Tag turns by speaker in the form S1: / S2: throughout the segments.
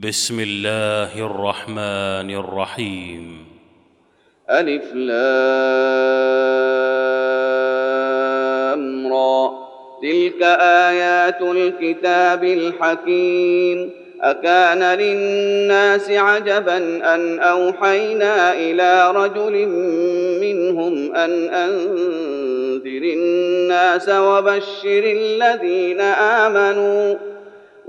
S1: بسم الله الرحمن الرحيم.
S2: ألف لام را. تلك آيات الكتاب الحكيم. أكان للناس عجبا أن أوحينا إلى رجل منهم أن أنذر الناس وبشر الذين آمنوا.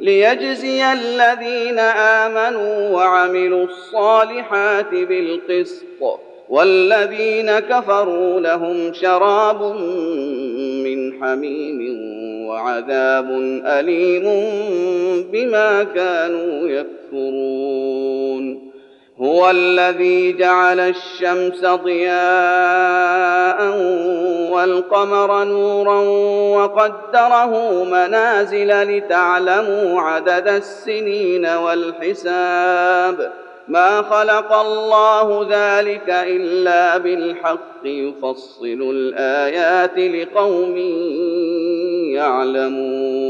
S2: ليجزي الذين آمنوا وعملوا الصالحات بالقسط والذين كفروا لهم شراب من حميم وعذاب أليم بما كانوا يكفرون. هو الذي جعل الشمس ضياء والقمر نورا وقدره منازل لتعلموا عدد السنين والحساب. ما خلق الله ذلك إلا بالحق يفصل الآيات لقوم يعلمون.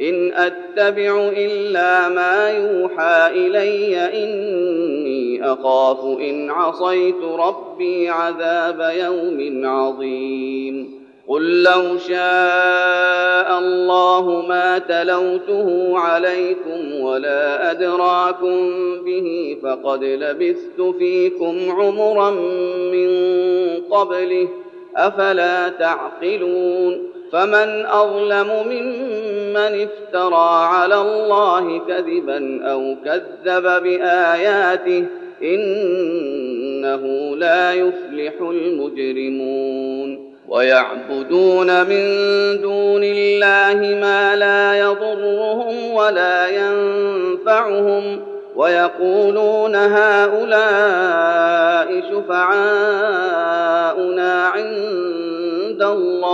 S2: إن أتبع إلا ما يوحى إلي إني أخاف إن عصيت ربي عذاب يوم عظيم. قل لو شاء الله ما تلوته عليكم ولا أدراكم به فقد لبثت فيكم عمرا من قبله. أفلا تعقلون؟ فمن أظلم ممن افترى على الله كذبا أو كذب باياته انه لا يفلح المجرمون ويعبدون من دون الله ما لا يضرهم ولا ينفعهم ويقولون هؤلاء شفعاؤنا عند الله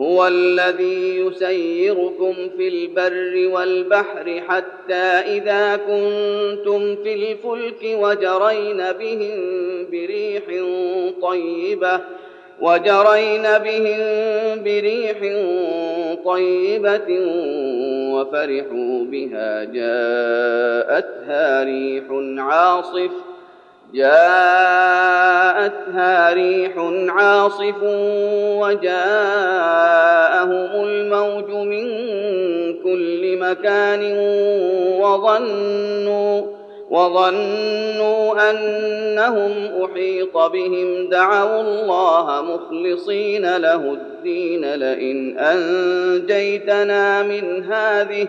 S2: هو الذي يسيركم في البر والبحر حتى إذا كنتم في الفلك وجرين بهم بريح طيبة وجرين بهم بريح طيبة وفرحوا بها جاءتها ريح عاصف جاءتها ريح عاصف وجاءهم الموج من كل مكان وظنوا وظنوا أنهم أحيط بهم. دعوا الله مخلصين له الدين. لئن أنجيتنا من هذه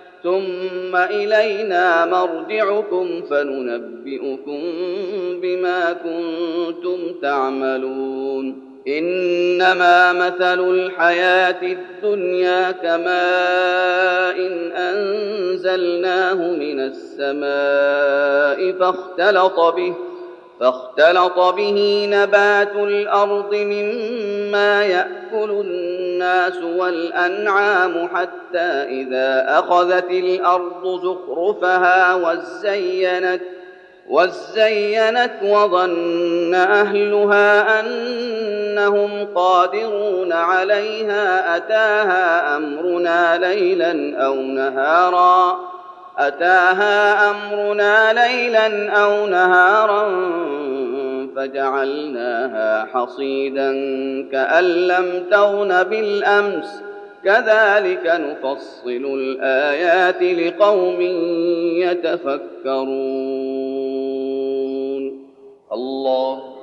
S2: ثم إلينا مرجعكم فننبئكم بما كنتم تعملون. إنما مثل الحياة الدنيا كماء أنزلناه من السماء فاختلط به فاختلط به نبات الأرض مما يأكل الناس والأنعام حتى إذا أخذت الأرض زخرفها وزينت وزينت وظن أهلها أنهم قادرون عليها أتاها أمرنا ليلا أو نهارا أتاها أمرنا ليلا أو نهارا فجعلناها حصيدا كأن لم تغن بالأمس. كذلك نفصل الآيات لقوم يتفكرون. الله